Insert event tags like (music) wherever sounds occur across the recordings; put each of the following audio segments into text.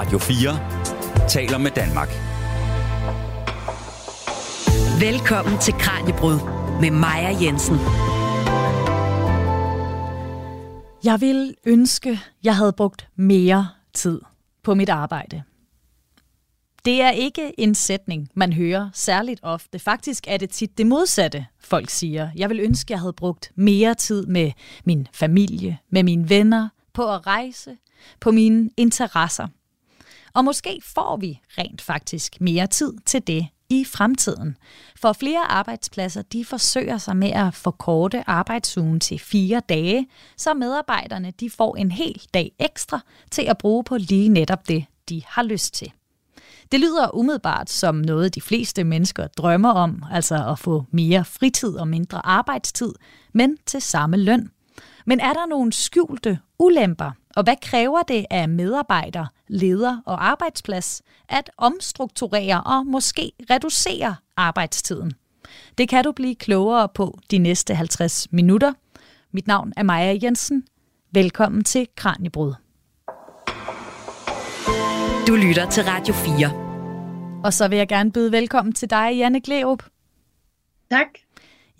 Radio 4 taler med Danmark. Velkommen til Kranjebrud med Maja Jensen. Jeg vil ønske, jeg havde brugt mere tid på mit arbejde. Det er ikke en sætning, man hører særligt ofte. Faktisk er det tit det modsatte, folk siger. Jeg vil ønske, jeg havde brugt mere tid med min familie, med mine venner, på at rejse, på mine interesser. Og måske får vi rent faktisk mere tid til det i fremtiden. For flere arbejdspladser de forsøger sig med at forkorte arbejdsugen til fire dage, så medarbejderne de får en hel dag ekstra til at bruge på lige netop det, de har lyst til. Det lyder umiddelbart som noget, de fleste mennesker drømmer om, altså at få mere fritid og mindre arbejdstid, men til samme løn. Men er der nogle skjulte ulemper, og hvad kræver det af medarbejder, leder og arbejdsplads at omstrukturere og måske reducere arbejdstiden? Det kan du blive klogere på de næste 50 minutter. Mit navn er Maja Jensen. Velkommen til Kranjebrud. Du lytter til Radio 4. Og så vil jeg gerne byde velkommen til dig, Janne Gleup. Tak.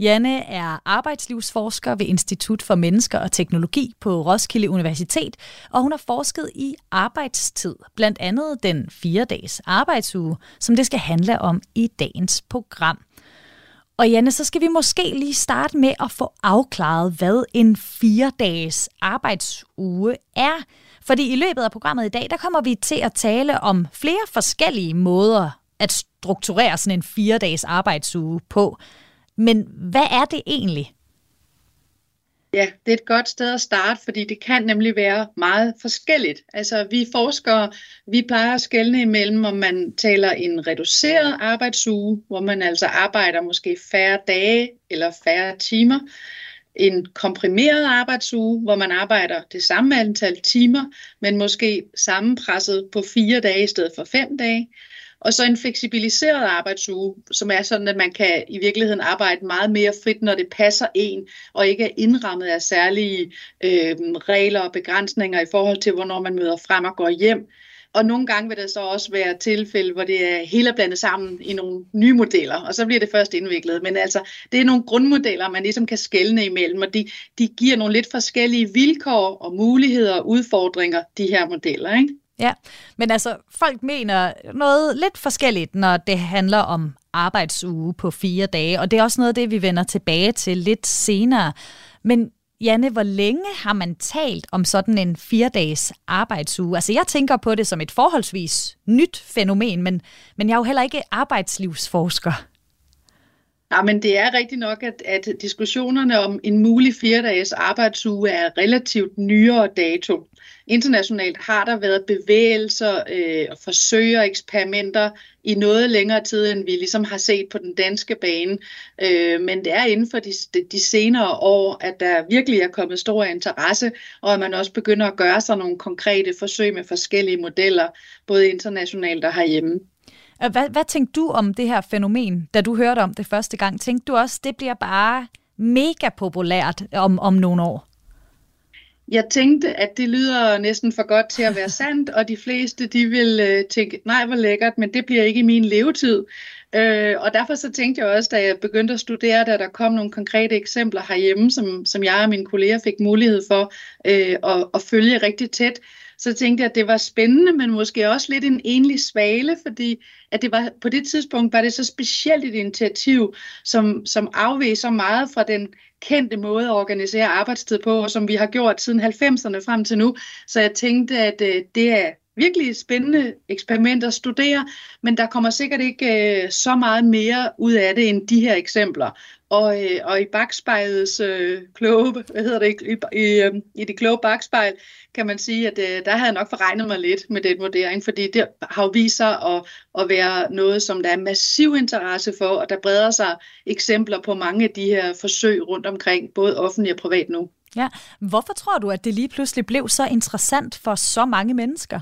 Janne er arbejdslivsforsker ved Institut for Mennesker og Teknologi på Roskilde Universitet, og hun har forsket i arbejdstid, blandt andet den fire dages arbejdsuge, som det skal handle om i dagens program. Og Janne, så skal vi måske lige starte med at få afklaret, hvad en fire dages arbejdsuge er. Fordi i løbet af programmet i dag, der kommer vi til at tale om flere forskellige måder at strukturere sådan en fire dages arbejdsuge på. Men hvad er det egentlig? Ja, det er et godt sted at starte, fordi det kan nemlig være meget forskelligt. Altså vi forskere, vi plejer at skelne imellem, om man taler en reduceret arbejdsuge, hvor man altså arbejder måske færre dage eller færre timer, en komprimeret arbejdsuge, hvor man arbejder det samme antal timer, men måske sammenpresset på fire dage i stedet for fem dage. Og så en fleksibiliseret arbejdsuge, som er sådan, at man kan i virkeligheden arbejde meget mere frit, når det passer en, og ikke er indrammet af særlige øh, regler og begrænsninger i forhold til, hvornår man møder frem og går hjem. Og nogle gange vil der så også være tilfælde, hvor det er hele blandet sammen i nogle nye modeller, og så bliver det først indviklet. Men altså, det er nogle grundmodeller, man ligesom kan skelne imellem, og de, de giver nogle lidt forskellige vilkår og muligheder og udfordringer, de her modeller. Ikke? Ja, men altså, folk mener noget lidt forskelligt, når det handler om arbejdsuge på fire dage, og det er også noget af det, vi vender tilbage til lidt senere. Men Janne, hvor længe har man talt om sådan en fire-dages arbejdsuge? Altså, jeg tænker på det som et forholdsvis nyt fænomen, men, men jeg er jo heller ikke arbejdslivsforsker. Ja, men det er rigtigt nok, at, at diskussionerne om en mulig fire-dages arbejdsuge er relativt nyere dato. Internationalt har der været bevægelser, øh, forsøg og eksperimenter i noget længere tid, end vi ligesom har set på den danske bane. Øh, men det er inden for de, de senere år, at der virkelig er kommet stor interesse, og at man også begynder at gøre sig nogle konkrete forsøg med forskellige modeller, både internationalt og herhjemme. Hvad, hvad tænkte du om det her fænomen, da du hørte om det første gang? Tænkte du også, det bliver bare mega populært om, om nogle år? Jeg tænkte, at det lyder næsten for godt til at være (laughs) sandt, og de fleste de vil øh, tænke, nej hvor lækkert, men det bliver ikke i min levetid. Øh, og derfor så tænkte jeg også, da jeg begyndte at studere, da der kom nogle konkrete eksempler herhjemme, som, som jeg og mine kolleger fik mulighed for øh, at, at følge rigtig tæt, så tænkte jeg, at det var spændende, men måske også lidt en enlig svale, fordi at det var, på det tidspunkt var det så specielt et initiativ, som, som afveg så meget fra den kendte måde at organisere arbejdstid på, og som vi har gjort siden 90'erne frem til nu. Så jeg tænkte, at øh, det er virkelig spændende eksperiment at studere, men der kommer sikkert ikke øh, så meget mere ud af det end de her eksempler. Og, øh, og i bagspejlets øh, kloge, hvad hedder det, i, i, øh, i det kloge bagspejl, kan man sige, at øh, der havde jeg nok forregnet mig lidt med den vurdering, fordi det har jo vist sig at, at være noget, som der er massiv interesse for, og der breder sig eksempler på mange af de her forsøg rundt omkring, både offentligt og privat nu. Ja, hvorfor tror du, at det lige pludselig blev så interessant for så mange mennesker?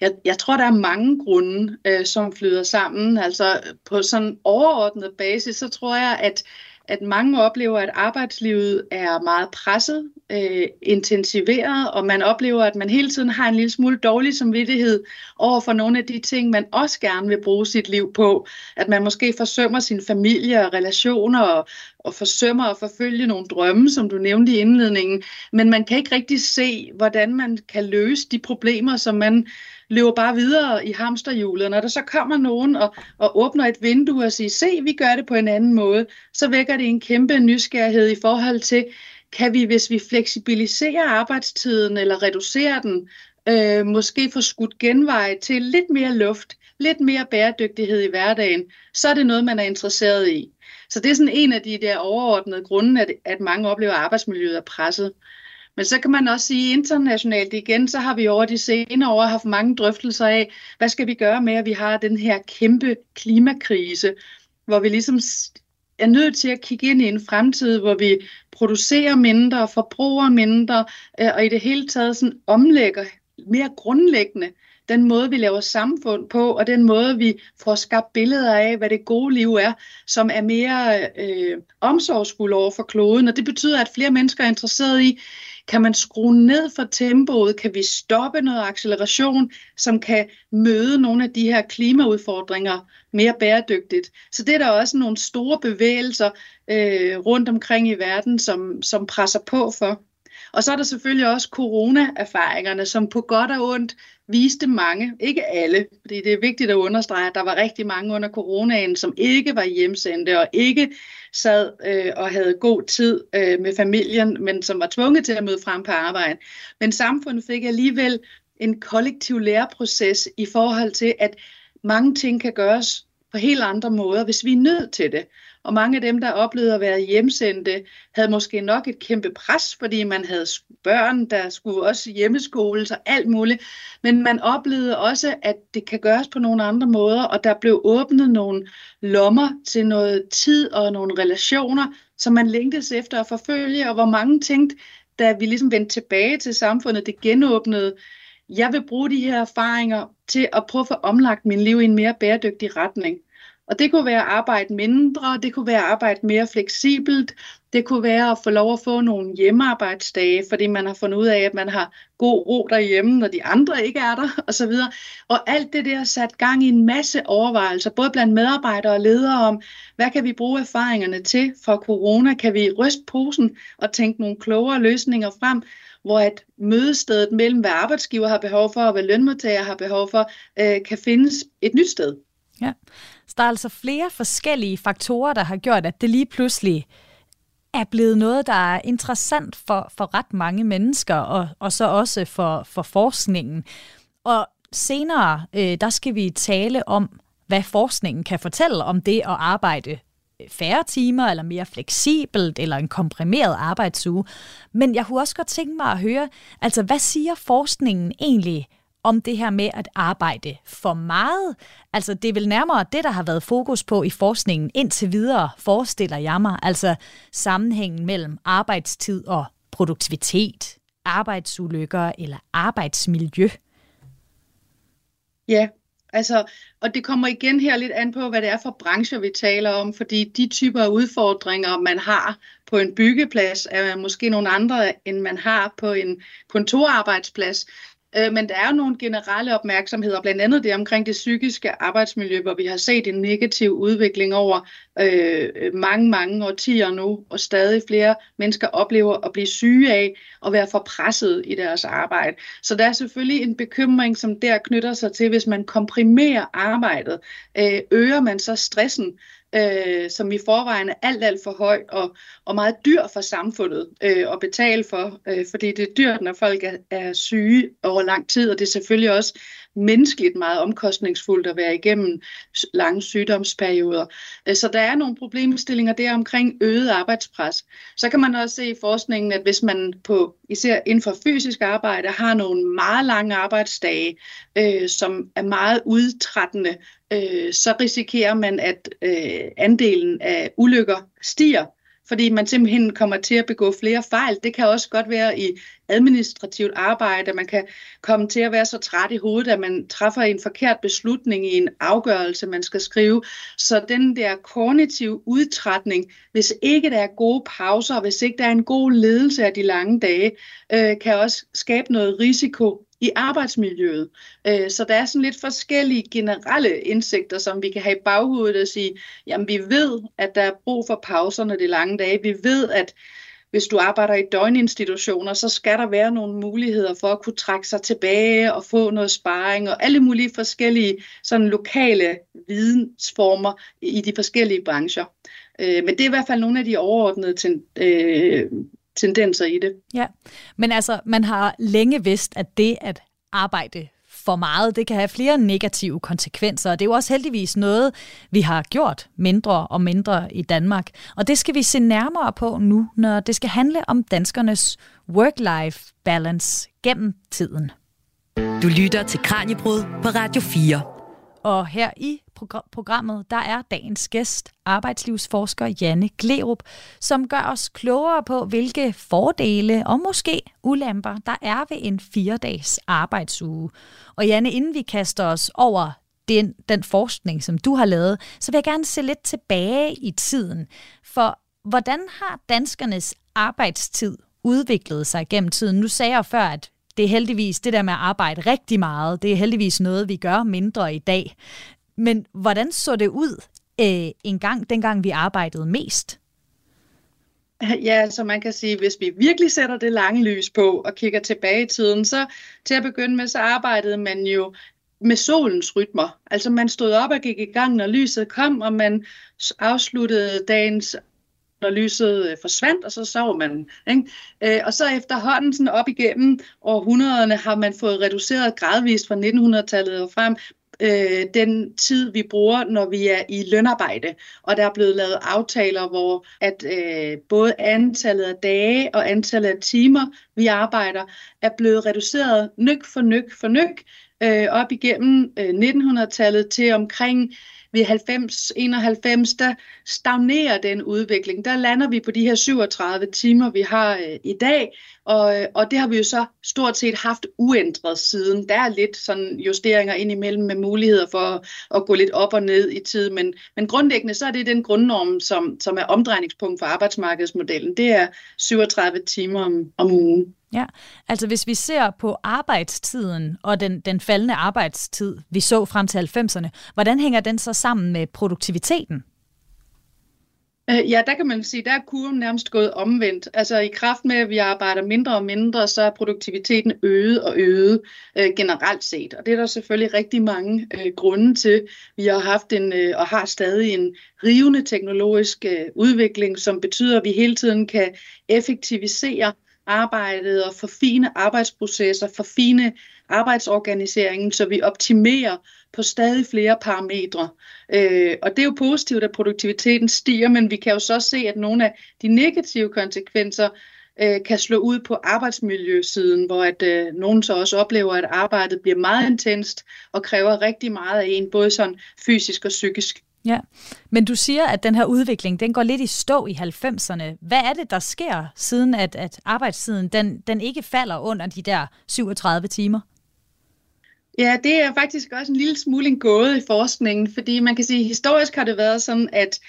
Jeg, jeg tror, der er mange grunde, øh, som flyder sammen. Altså på sådan overordnet basis, så tror jeg, at at mange oplever, at arbejdslivet er meget presset, øh, intensiveret, og man oplever, at man hele tiden har en lille smule dårlig samvittighed over for nogle af de ting, man også gerne vil bruge sit liv på. At man måske forsømmer sin familie og relationer og, og forsømmer at forfølge nogle drømme, som du nævnte i indledningen. Men man kan ikke rigtig se, hvordan man kan løse de problemer, som man løber bare videre i hamsterhjulet. Når der så kommer nogen og, og åbner et vindue og siger, se, vi gør det på en anden måde, så vækker det en kæmpe nysgerrighed i forhold til, kan vi, hvis vi fleksibiliserer arbejdstiden eller reducerer den, øh, måske få skudt genveje til lidt mere luft, lidt mere bæredygtighed i hverdagen, så er det noget, man er interesseret i. Så det er sådan en af de der overordnede grunde, at, at mange oplever, at arbejdsmiljøet er presset. Men så kan man også sige internationalt igen, så har vi over de senere år haft mange drøftelser af, hvad skal vi gøre med, at vi har den her kæmpe klimakrise, hvor vi ligesom er nødt til at kigge ind i en fremtid, hvor vi producerer mindre, forbruger mindre, øh, og i det hele taget sådan omlægger mere grundlæggende den måde, vi laver samfund på, og den måde, vi får skabt billeder af, hvad det gode liv er, som er mere øh, omsorgsfuld over for kloden. Og det betyder, at flere mennesker er interesseret i, kan man skrue ned for tempoet? Kan vi stoppe noget acceleration, som kan møde nogle af de her klimaudfordringer mere bæredygtigt? Så det er der også nogle store bevægelser øh, rundt omkring i verden, som, som presser på for. Og så er der selvfølgelig også corona-erfaringerne, som på godt og ondt viste mange, ikke alle, fordi det er vigtigt at understrege, at der var rigtig mange under coronaen, som ikke var hjemsendte og ikke sad øh, og havde god tid øh, med familien, men som var tvunget til at møde frem på arbejde. Men samfundet fik alligevel en kollektiv læreproces i forhold til, at mange ting kan gøres på helt andre måder, hvis vi er nødt til det. Og mange af dem, der oplevede at være hjemsendte, havde måske nok et kæmpe pres, fordi man havde børn, der skulle også hjemmeskole og alt muligt. Men man oplevede også, at det kan gøres på nogle andre måder, og der blev åbnet nogle lommer til noget tid og nogle relationer, som man længtes efter at forfølge, og hvor mange tænkte, da vi ligesom vendte tilbage til samfundet, det genåbnede, jeg vil bruge de her erfaringer til at prøve at få omlagt min liv i en mere bæredygtig retning. Og det kunne være at arbejde mindre, det kunne være at arbejde mere fleksibelt, det kunne være at få lov at få nogle hjemmearbejdsdage, fordi man har fundet ud af, at man har god ro derhjemme, når de andre ikke er der, osv. Og alt det der sat gang i en masse overvejelser, både blandt medarbejdere og ledere om, hvad kan vi bruge erfaringerne til fra corona? Kan vi ryste posen og tænke nogle klogere løsninger frem? hvor at mødestedet mellem, hvad arbejdsgiver har behov for, og hvad lønmodtager har behov for, øh, kan findes et nyt sted. Ja. Så der er altså flere forskellige faktorer, der har gjort, at det lige pludselig er blevet noget, der er interessant for, for ret mange mennesker, og, og så også for, for forskningen. Og senere, øh, der skal vi tale om, hvad forskningen kan fortælle om det at arbejde øh, færre timer, eller mere fleksibelt, eller en komprimeret arbejdsuge. Men jeg kunne også godt tænke mig at høre, altså hvad siger forskningen egentlig om det her med at arbejde for meget. Altså det er vel nærmere det, der har været fokus på i forskningen indtil videre, forestiller jeg mig. Altså sammenhængen mellem arbejdstid og produktivitet, arbejdsulykker eller arbejdsmiljø. Ja, altså, og det kommer igen her lidt an på, hvad det er for brancher, vi taler om, fordi de typer af udfordringer, man har på en byggeplads, er måske nogle andre, end man har på en kontorarbejdsplads. Øh, men der er jo nogle generelle opmærksomheder, blandt andet det omkring det psykiske arbejdsmiljø, hvor vi har set en negativ udvikling over øh, mange, mange årtier nu, og stadig flere mennesker oplever at blive syge af at være for presset i deres arbejde. Så der er selvfølgelig en bekymring, som der knytter sig til, hvis man komprimerer arbejdet, øh, øger man så stressen, øh, som i forvejen er alt, alt for høj og, og meget dyr for samfundet øh, at betale for, øh, fordi det er dyrt, når folk er, er syge over lang tid, og det er selvfølgelig også menneskeligt meget omkostningsfuldt at være igennem lange sygdomsperioder. Øh, så der er nogle problemstillinger der omkring øget arbejdspres. Så kan man også se i forskningen, at hvis man på især inden for fysisk arbejde har nogle meget lange arbejdsdage, øh, som er meget udtrættende, øh, så risikerer man, at øh, andelen af ulykker stiger fordi man simpelthen kommer til at begå flere fejl. Det kan også godt være i administrativt arbejde, at man kan komme til at være så træt i hovedet, at man træffer en forkert beslutning i en afgørelse, man skal skrive. Så den der kognitive udtrætning, hvis ikke der er gode pauser, hvis ikke der er en god ledelse af de lange dage, øh, kan også skabe noget risiko i arbejdsmiljøet. Øh, så der er sådan lidt forskellige generelle indsigter, som vi kan have i baghovedet og sige, jamen vi ved, at der er brug for pauserne de lange dage. Vi ved, at hvis du arbejder i døgninstitutioner, så skal der være nogle muligheder for at kunne trække sig tilbage og få noget sparring og alle mulige forskellige sådan lokale vidensformer i de forskellige brancher. Øh, men det er i hvert fald nogle af de overordnede ten, øh, tendenser i det. Ja, men altså, man har længe vidst, at det at arbejde for meget, det kan have flere negative konsekvenser, og det er jo også heldigvis noget, vi har gjort mindre og mindre i Danmark. Og det skal vi se nærmere på nu, når det skal handle om danskernes work-life balance gennem tiden. Du lytter til Kranjebrud på Radio 4. Og her i programmet, der er dagens gæst, arbejdslivsforsker Janne Glerup, som gør os klogere på, hvilke fordele og måske ulemper, der er ved en fire-dages arbejdsuge. Og Janne, inden vi kaster os over den, den forskning, som du har lavet, så vil jeg gerne se lidt tilbage i tiden. For hvordan har danskernes arbejdstid udviklet sig gennem tiden? Nu sagde jeg før, at det er heldigvis det der med at arbejde rigtig meget, det er heldigvis noget, vi gør mindre i dag. Men hvordan så det ud øh, en gang, dengang vi arbejdede mest? Ja, så man kan sige, hvis vi virkelig sætter det lange lys på og kigger tilbage i tiden, så til at begynde med, så arbejdede man jo med solens rytmer. Altså man stod op og gik i gang, når lyset kom, og man afsluttede dagens når lyset øh, forsvandt, og så sov man. Ikke? Øh, og så efterhånden sådan op igennem århundrederne har man fået reduceret gradvist fra 1900-tallet og frem øh, den tid, vi bruger, når vi er i lønarbejde. Og der er blevet lavet aftaler, hvor at øh, både antallet af dage og antallet af timer, vi arbejder, er blevet reduceret nyk for nyk for nyk øh, op igennem øh, 1900-tallet til omkring ved 90-91, der stagnerer den udvikling. Der lander vi på de her 37 timer, vi har øh, i dag, og, øh, og det har vi jo så stort set haft uændret siden. Der er lidt sådan justeringer indimellem med muligheder for at, at gå lidt op og ned i tid, men, men grundlæggende så er det den grundnorm, som, som er omdrejningspunkt for arbejdsmarkedsmodellen. Det er 37 timer om, om ugen. Ja, altså hvis vi ser på arbejdstiden og den, den faldende arbejdstid, vi så frem til 90'erne, hvordan hænger den så sammen med produktiviteten? Øh, ja, der kan man sige, der er kurven nærmest gået omvendt. Altså i kraft med, at vi arbejder mindre og mindre, så er produktiviteten øget og øget øh, generelt set. Og det er der selvfølgelig rigtig mange øh, grunde til. Vi har haft en øh, og har stadig en rivende teknologisk øh, udvikling, som betyder, at vi hele tiden kan effektivisere arbejdet og forfine arbejdsprocesser, forfine arbejdsorganiseringen, så vi optimerer på stadig flere parametre. Øh, og det er jo positivt, at produktiviteten stiger, men vi kan jo så se, at nogle af de negative konsekvenser øh, kan slå ud på arbejdsmiljøsiden, hvor at øh, nogen så også oplever, at arbejdet bliver meget intenst og kræver rigtig meget af en, både sådan fysisk og psykisk. Ja, men du siger, at den her udvikling, den går lidt i stå i 90'erne. Hvad er det, der sker, siden at, at arbejdstiden, den, den ikke falder under de der 37 timer? Ja, det er faktisk også en lille smule en gåde i forskningen, fordi man kan sige, at historisk har det været sådan, at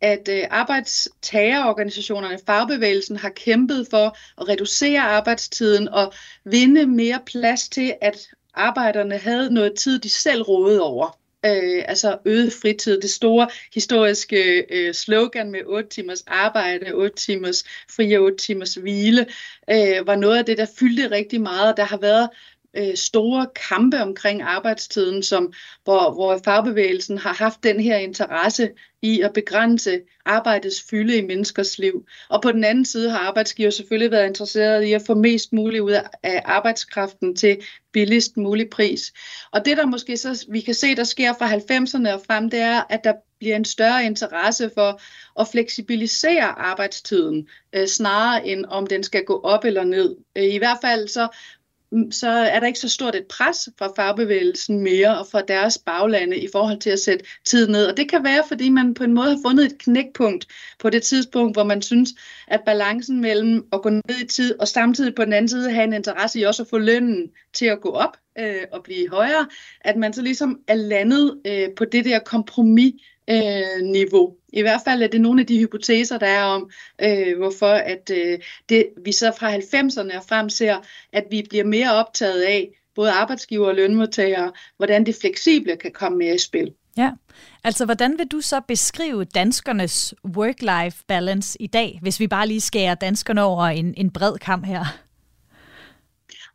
at øh, arbejdstagerorganisationerne, fagbevægelsen, har kæmpet for at reducere arbejdstiden og vinde mere plads til, at arbejderne havde noget tid, de selv rådede over øh, altså øget fritid. Det store historiske øh, slogan med 8 timers arbejde, 8 timers fri og 8 timers hvile, øh, var noget af det, der fyldte rigtig meget. Der har været øh, store kampe omkring arbejdstiden, som, hvor, hvor fagbevægelsen har haft den her interesse i at begrænse arbejdets fylde i menneskers liv. Og på den anden side har arbejdsgiver selvfølgelig været interesseret i at få mest muligt ud af arbejdskraften til billigst mulig pris. Og det der måske så vi kan se, der sker fra 90'erne og frem, det er, at der bliver en større interesse for at fleksibilisere arbejdstiden, øh, snarere end om den skal gå op eller ned. Øh, I hvert fald så Mm, så er der ikke så stort et pres fra fagbevægelsen mere og fra deres baglande i forhold til at sætte tid ned. Og det kan være, fordi man på en måde har fundet et knækpunkt på det tidspunkt, hvor man synes, at balancen mellem at gå ned i tid og samtidig på den anden side have en interesse i også at få lønnen til at gå op øh, og blive højere, at man så ligesom er landet øh, på det der kompromis øh, niveau. I hvert fald er det nogle af de hypoteser, der er om, øh, hvorfor at øh, det, vi så fra 90'erne og frem ser, at vi bliver mere optaget af, både arbejdsgiver og lønmodtagere, hvordan det fleksible kan komme mere i spil. Ja, altså hvordan vil du så beskrive danskernes work-life balance i dag, hvis vi bare lige skærer danskerne over en, en bred kamp her?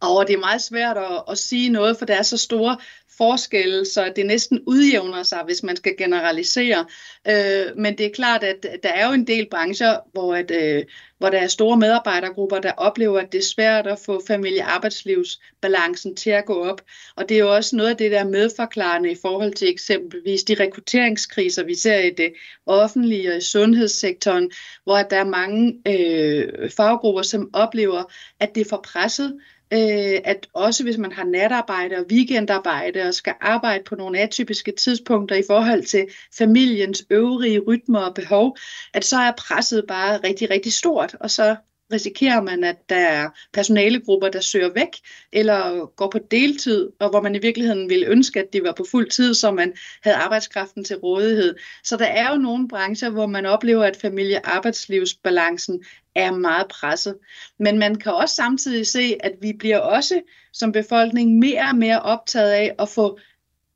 Og det er meget svært at, at sige noget, for der er så store forskelle, så det næsten udjævner sig, hvis man skal generalisere. Øh, men det er klart, at der er jo en del brancher, hvor, at, øh, hvor der er store medarbejdergrupper, der oplever, at det er svært at få familie-arbejdslivsbalancen til at gå op. Og det er jo også noget af det, der er medforklarende i forhold til eksempelvis de rekrutteringskriser, vi ser i det offentlige og i sundhedssektoren, hvor der er mange øh, faggrupper, som oplever, at det er for presset, øh, at også hvis man har natarbejde og weekendarbejde og skal arbejde på nogle atypiske tidspunkter i forhold til familiens øvrige rytmer og behov, at så er presset bare rigtig, rigtig stort, og så risikerer man, at der er personalegrupper, der søger væk eller går på deltid, og hvor man i virkeligheden ville ønske, at de var på fuld tid, så man havde arbejdskraften til rådighed. Så der er jo nogle brancher, hvor man oplever, at familie-arbejdslivsbalancen er meget presset. Men man kan også samtidig se, at vi bliver også som befolkning mere og mere optaget af at få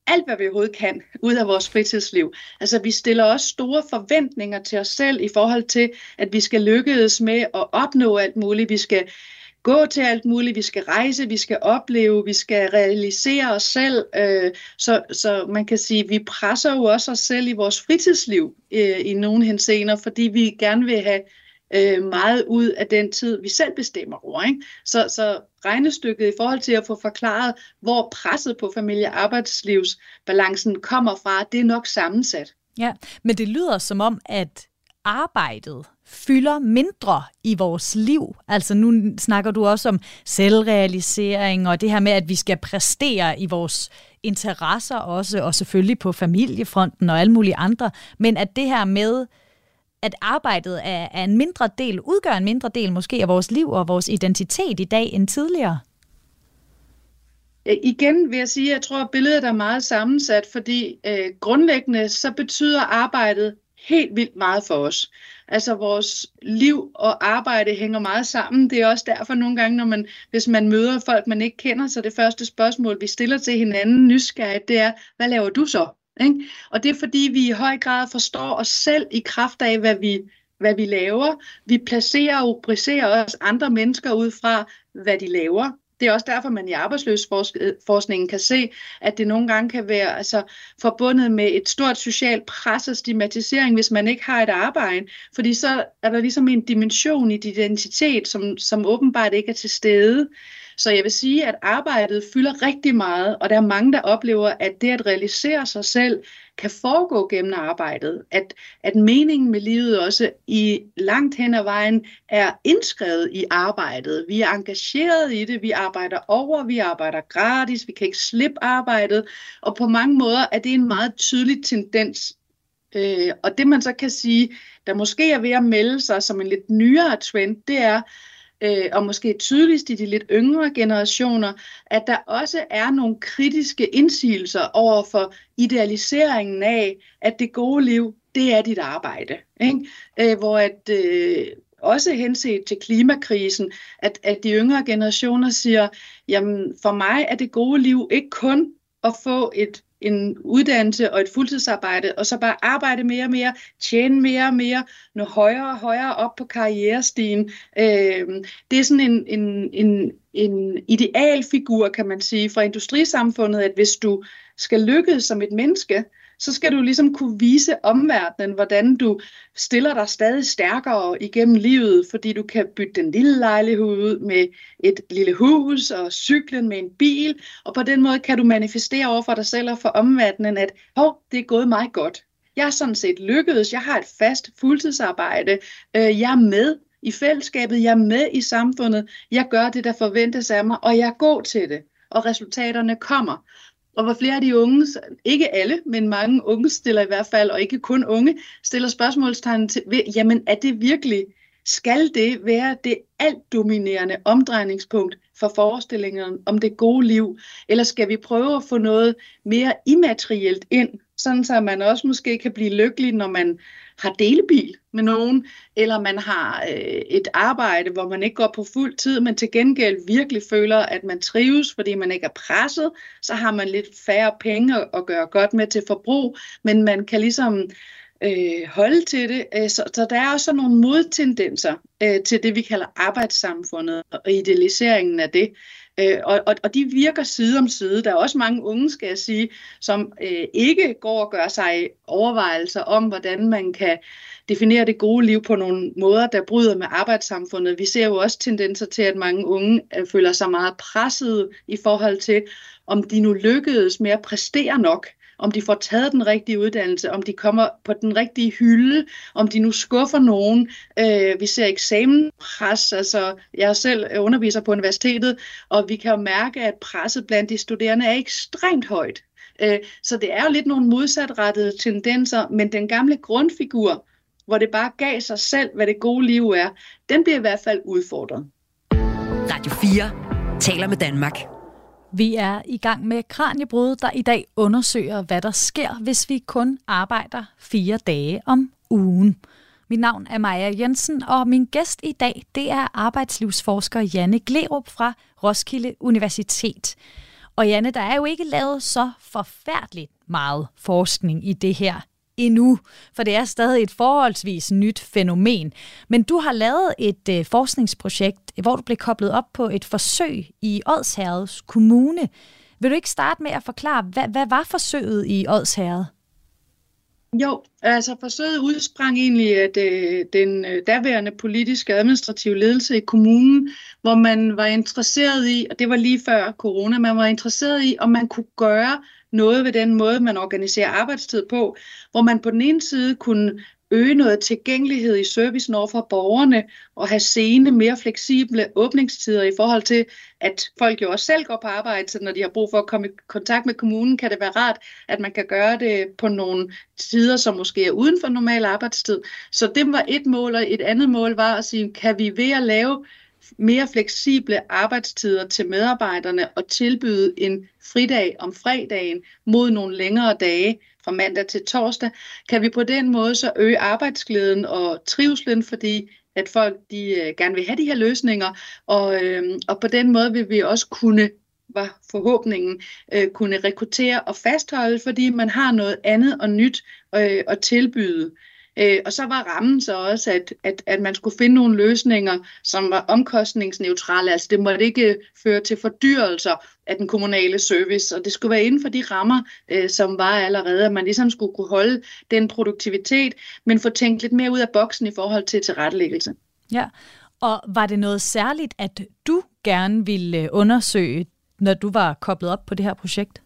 alt, hvad vi overhovedet kan, ud af vores fritidsliv. Altså, vi stiller også store forventninger til os selv i forhold til, at vi skal lykkes med at opnå alt muligt. Vi skal gå til alt muligt, vi skal rejse, vi skal opleve, vi skal realisere os selv. Øh, så, så man kan sige, at vi presser jo også os selv i vores fritidsliv øh, i nogle henseender, fordi vi gerne vil have øh, meget ud af den tid, vi selv bestemmer over. Ikke? Så, så regnestykket i forhold til at få forklaret, hvor presset på familie- og arbejdslivsbalancen kommer fra, det er nok sammensat. Ja, men det lyder som om, at arbejdet fylder mindre i vores liv. Altså nu snakker du også om selvrealisering og det her med, at vi skal præstere i vores interesser også, og selvfølgelig på familiefronten og alle mulige andre, men at det her med at arbejdet er, er en mindre del, udgør en mindre del måske af vores liv og vores identitet i dag end tidligere? Øh, igen vil jeg sige, at jeg tror, at billedet er meget sammensat, fordi øh, grundlæggende så betyder arbejdet helt vildt meget for os. Altså vores liv og arbejde hænger meget sammen. Det er også derfor nogle gange, når man, hvis man møder folk, man ikke kender, så det første spørgsmål, vi stiller til hinanden nysgerrigt, det er, hvad laver du så? Ikke? Og det er fordi, vi i høj grad forstår os selv i kraft af, hvad vi, hvad vi laver. Vi placerer og rubricerer også andre mennesker ud fra, hvad de laver. Det er også derfor, man i arbejdsløsforskningen kan se, at det nogle gange kan være altså, forbundet med et stort socialt pres og stigmatisering, hvis man ikke har et arbejde. Fordi så er der ligesom en dimension i dit identitet, som, som åbenbart ikke er til stede. Så jeg vil sige, at arbejdet fylder rigtig meget, og der er mange, der oplever, at det at realisere sig selv kan foregå gennem arbejdet. At, at meningen med livet også i langt hen ad vejen er indskrevet i arbejdet. Vi er engageret i det, vi arbejder over, vi arbejder gratis, vi kan ikke slippe arbejdet, og på mange måder er det en meget tydelig tendens Øh, og det man så kan sige, der måske er ved at melde sig som en lidt nyere trend, det er, øh, og måske tydeligst i de lidt yngre generationer, at der også er nogle kritiske indsigelser over for idealiseringen af, at det gode liv, det er dit arbejde. Ikke? Øh, hvor at... Øh, også henset til klimakrisen, at, at de yngre generationer siger, jamen for mig er det gode liv ikke kun at få et en uddannelse og et fuldtidsarbejde, og så bare arbejde mere og mere, tjene mere og mere, nå højere og højere op på karrierestigen. Øh, det er sådan en, en, en, en idealfigur, kan man sige, fra industrisamfundet, at hvis du skal lykkes som et menneske, så skal du ligesom kunne vise omverdenen, hvordan du stiller dig stadig stærkere igennem livet, fordi du kan bytte den lille lejlighed ud med et lille hus og cyklen med en bil, og på den måde kan du manifestere over for dig selv og for omverdenen, at hov, det er gået mig godt. Jeg er sådan set lykkedes, jeg har et fast fuldtidsarbejde, øh, jeg er med i fællesskabet, jeg er med i samfundet, jeg gør det, der forventes af mig, og jeg er god til det, og resultaterne kommer. Og hvor flere af de unge, ikke alle, men mange unge stiller i hvert fald, og ikke kun unge, stiller spørgsmålstegn til, jamen er det virkelig, skal det være det alt dominerende omdrejningspunkt for forestillingen om det gode liv, eller skal vi prøve at få noget mere immaterielt ind, sådan så man også måske kan blive lykkelig, når man har delebil med nogen, eller man har øh, et arbejde, hvor man ikke går på fuld tid, men til gengæld virkelig føler, at man trives, fordi man ikke er presset, så har man lidt færre penge at gøre godt med til forbrug, men man kan ligesom øh, holde til det. Øh, så, så der er også nogle modtendenser øh, til det, vi kalder arbejdssamfundet og idealiseringen af det. Øh, og, og, og de virker side om side. Der er også mange unge, skal jeg sige, som øh, ikke går og gør sig overvejelser om, hvordan man kan definere det gode liv på nogle måder, der bryder med arbejdssamfundet. Vi ser jo også tendenser til, at mange unge øh, føler sig meget presset i forhold til, om de nu lykkedes med at præstere nok om de får taget den rigtige uddannelse, om de kommer på den rigtige hylde, om de nu skuffer nogen. Øh, vi ser eksamenpres, altså jeg selv øh, underviser på universitetet, og vi kan jo mærke, at presset blandt de studerende er ekstremt højt. Øh, så det er jo lidt nogle modsatrettede tendenser, men den gamle grundfigur, hvor det bare gav sig selv, hvad det gode liv er, den bliver i hvert fald udfordret. Radio 4 taler med Danmark. Vi er i gang med Kranjebrud, der i dag undersøger, hvad der sker, hvis vi kun arbejder fire dage om ugen. Mit navn er Maja Jensen, og min gæst i dag det er arbejdslivsforsker Janne Glerup fra Roskilde Universitet. Og Janne, der er jo ikke lavet så forfærdeligt meget forskning i det her endnu, for det er stadig et forholdsvis nyt fænomen. Men du har lavet et øh, forskningsprojekt, hvor du blev koblet op på et forsøg i Odsherreds Kommune. Vil du ikke starte med at forklare, hvad, hvad var forsøget i Odsherred? Jo, altså forsøget udsprang egentlig af det, den øh, daværende politiske administrative ledelse i kommunen, hvor man var interesseret i, og det var lige før corona, man var interesseret i, om man kunne gøre noget ved den måde, man organiserer arbejdstid på, hvor man på den ene side kunne øge noget tilgængelighed i servicen over for borgerne og have sene, mere fleksible åbningstider i forhold til, at folk jo også selv går på arbejde, så når de har brug for at komme i kontakt med kommunen, kan det være rart, at man kan gøre det på nogle tider, som måske er uden for normal arbejdstid. Så det var et mål, og et andet mål var at sige, kan vi ved at lave mere fleksible arbejdstider til medarbejderne og tilbyde en fridag om fredagen mod nogle længere dage fra mandag til torsdag, kan vi på den måde så øge arbejdsglæden og trivslen, fordi at folk de øh, gerne vil have de her løsninger, og, øh, og på den måde vil vi også kunne var forhåbningen, øh, kunne rekruttere og fastholde, fordi man har noget andet og nyt øh, at tilbyde. Øh, og så var rammen så også, at, at, at man skulle finde nogle løsninger, som var omkostningsneutrale. Altså det måtte ikke øh, føre til fordyrelser af den kommunale service, og det skulle være inden for de rammer, øh, som var allerede, at man ligesom skulle kunne holde den produktivitet, men få tænkt lidt mere ud af boksen i forhold til tilrettelæggelse. Ja, og var det noget særligt, at du gerne ville øh, undersøge, når du var koblet op på det her projekt?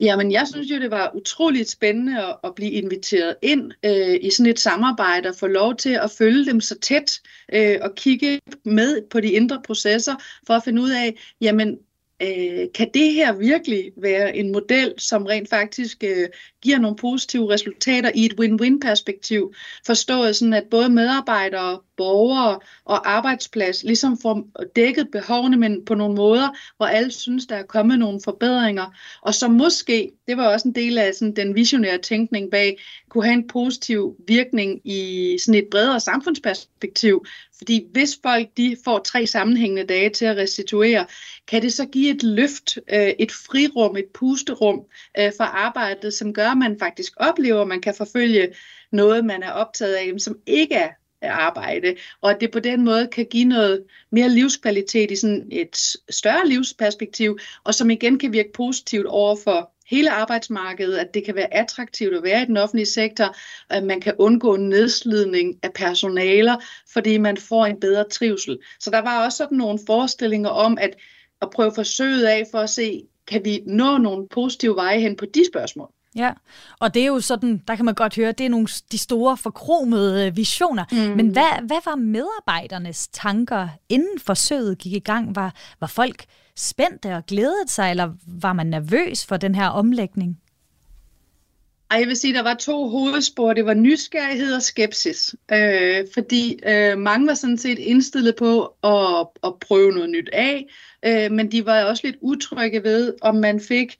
Jamen, jeg synes jo, det var utroligt spændende at, at blive inviteret ind øh, i sådan et samarbejde og få lov til at følge dem så tæt øh, og kigge med på de indre processer for at finde ud af, jamen, øh, kan det her virkelig være en model, som rent faktisk øh, giver nogle positive resultater i et win-win-perspektiv? Forstået sådan, at både medarbejdere, borgere og arbejdsplads ligesom får dækket behovene, men på nogle måder, hvor alle synes, der er kommet nogle forbedringer, og som måske, det var også en del af sådan, den visionære tænkning bag, kunne have en positiv virkning i sådan et bredere samfundsperspektiv. Fordi hvis folk de får tre sammenhængende dage til at restituere, kan det så give et løft, øh, et frirum, et pusterum øh, for arbejdet, som gør, at man faktisk oplever, at man kan forfølge noget, man er optaget af, som ikke er Øh, arbejde, og at det på den måde kan give noget mere livskvalitet i sådan et større livsperspektiv, og som igen kan virke positivt over for hele arbejdsmarkedet, at det kan være attraktivt at være i den offentlige sektor, at man kan undgå nedslidning af personaler, fordi man får en bedre trivsel. Så der var også sådan nogle forestillinger om at, at prøve forsøget af for at se, kan vi nå nogle positive veje hen på de spørgsmål. Ja, og det er jo sådan, der kan man godt høre, det er nogle de store forkromede øh, visioner. Mm. Men hvad, hvad var medarbejdernes tanker, inden forsøget gik i gang? Var, var folk spændte og glædede sig, eller var man nervøs for den her omlægning? Ej, jeg vil sige, der var to hovedspor. Det var nysgerrighed og skepsis. Øh, fordi øh, mange var sådan set indstillet på at, at prøve noget nyt af, øh, men de var også lidt utrygge ved, om man fik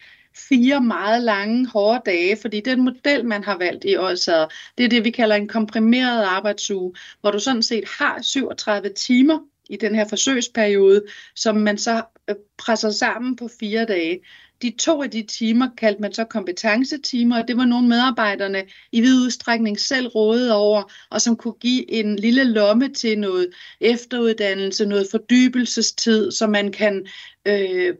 fire meget lange, hårde dage, fordi den model, man har valgt i Årsager, det er det, vi kalder en komprimeret arbejdsuge, hvor du sådan set har 37 timer i den her forsøgsperiode, som man så øh, presser sammen på fire dage. De to af de timer kaldte man så kompetencetimer, og det var nogle medarbejderne i vid udstrækning selv rådede over, og som kunne give en lille lomme til noget efteruddannelse, noget fordybelsestid, så man kan øh,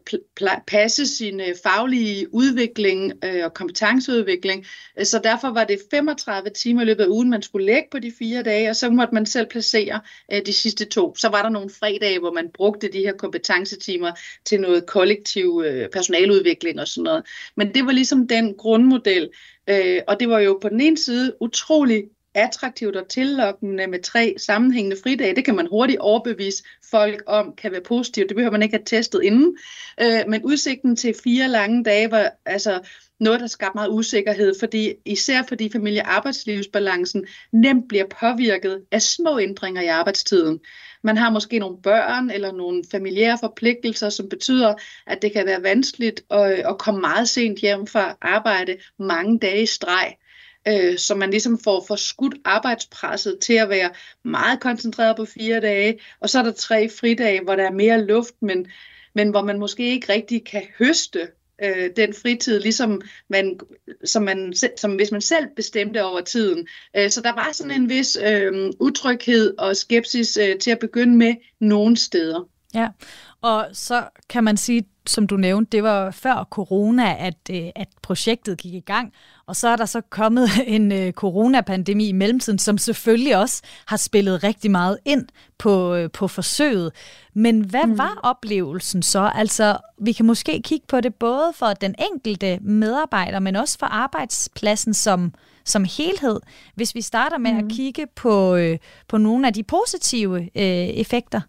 passe sin øh, faglige udvikling øh, og kompetenceudvikling. Øh, så derfor var det 35 timer i løbet af ugen, man skulle lægge på de fire dage, og så måtte man selv placere øh, de sidste to. Så var der nogle fredage, hvor man brugte de her kompetencetimer til noget kollektiv øh, personaludvikling og sådan noget. Men det var ligesom den grundmodel, øh, og det var jo på den ene side utrolig attraktivt og tillokkende med tre sammenhængende fridage. Det kan man hurtigt overbevise folk om kan være positivt. Det behøver man ikke have testet inden. Øh, men udsigten til fire lange dage var altså noget, der skabte meget usikkerhed, fordi, især fordi familie-arbejdslivsbalancen nemt bliver påvirket af små ændringer i arbejdstiden. Man har måske nogle børn eller nogle familiære forpligtelser, som betyder, at det kan være vanskeligt at, at komme meget sent hjem fra arbejde mange dage i streg øh, så man ligesom får forskudt arbejdspresset til at være meget koncentreret på fire dage, og så er der tre fridage, hvor der er mere luft, men, men hvor man måske ikke rigtig kan høste øh, den fritid, ligesom man, som, man, som hvis man selv bestemte over tiden. Øh, så der var sådan en vis øh, utryghed og skepsis øh, til at begynde med nogle steder. Ja, og så kan man sige, som du nævnte, det var før corona, at, øh, at projektet gik i gang. Og så er der så kommet (laughs) en øh, coronapandemi i mellemtiden, som selvfølgelig også har spillet rigtig meget ind på, øh, på forsøget. Men hvad mm. var oplevelsen så? Altså, vi kan måske kigge på det både for den enkelte medarbejder, men også for arbejdspladsen som, som helhed. Hvis vi starter med mm. at kigge på, øh, på nogle af de positive øh, effekter.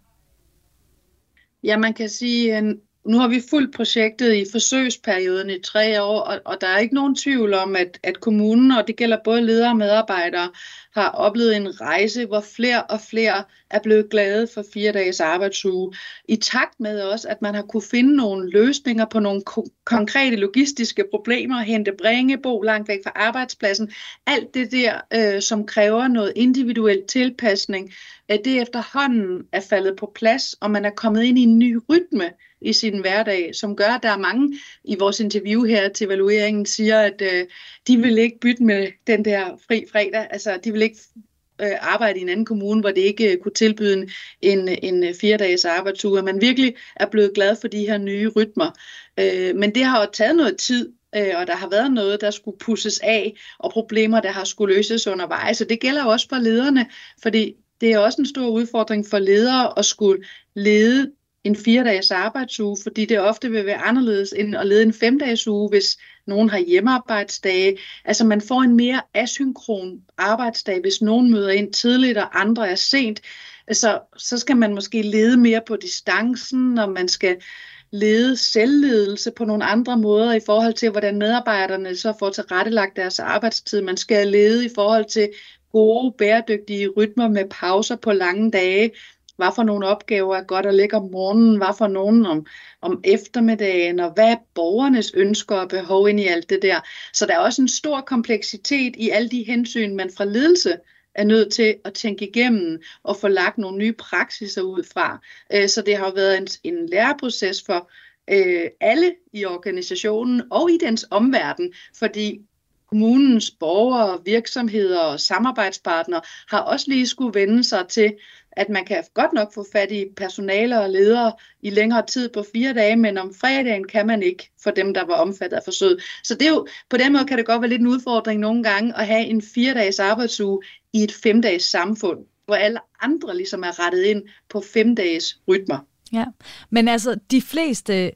Ja, man kan sige, øh, nu har vi fuldt projektet i forsøgsperioden i tre år, og, og der er ikke nogen tvivl om, at, at kommunen, og det gælder både ledere og medarbejdere, har oplevet en rejse, hvor flere og flere er blevet glade for fire dages arbejdsuge. I takt med også, at man har kunne finde nogle løsninger på nogle ko- konkrete logistiske problemer, hente bringe, bo langt væk fra arbejdspladsen. Alt det der, øh, som kræver noget individuel tilpasning, at det efterhånden er faldet på plads, og man er kommet ind i en ny rytme i sin hverdag, som gør, at der er mange i vores interview her til evalueringen, siger, at øh, de vil ikke bytte med den der fri fredag. Altså, de vil ikke øh, arbejde i en anden kommune, hvor det ikke øh, kunne tilbyde en, en øh, fire dages arbejdsuge. Man virkelig er blevet glad for de her nye rytmer. Øh, men det har jo taget noget tid, øh, og der har været noget, der skulle pusses af, og problemer, der har skulle løses undervejs. Så det gælder også for lederne, fordi det er også en stor udfordring for ledere at skulle lede en fire-dages arbejdsuge, fordi det ofte vil være anderledes end at lede en fem-dages uge, hvis nogen har hjemmearbejdsdage. Altså man får en mere asynkron arbejdsdag, hvis nogen møder ind tidligt, og andre er sent. Altså, så skal man måske lede mere på distancen, og man skal lede selvledelse på nogle andre måder i forhold til, hvordan medarbejderne så får tilrettelagt deres arbejdstid. Man skal lede i forhold til gode, bæredygtige rytmer med pauser på lange dage, hvad for nogle opgaver er godt at lægge om morgenen, hvad for nogen om, om eftermiddagen, og hvad er borgernes ønsker og behov ind i alt det der. Så der er også en stor kompleksitet i alle de hensyn, man fra ledelse er nødt til at tænke igennem og få lagt nogle nye praksiser ud fra. Øh, så det har været en, en læreproces for øh, alle i organisationen og i dens omverden, fordi kommunens borgere, virksomheder og samarbejdspartnere har også lige skulle vende sig til, at man kan godt nok få fat i personale og ledere i længere tid på fire dage, men om fredagen kan man ikke for dem, der var omfattet af forsøget. Så det er jo, på den måde kan det godt være lidt en udfordring nogle gange at have en fire dages arbejdsuge i et femdages samfund, hvor alle andre ligesom er rettet ind på fem dages rytmer. Ja, men altså de fleste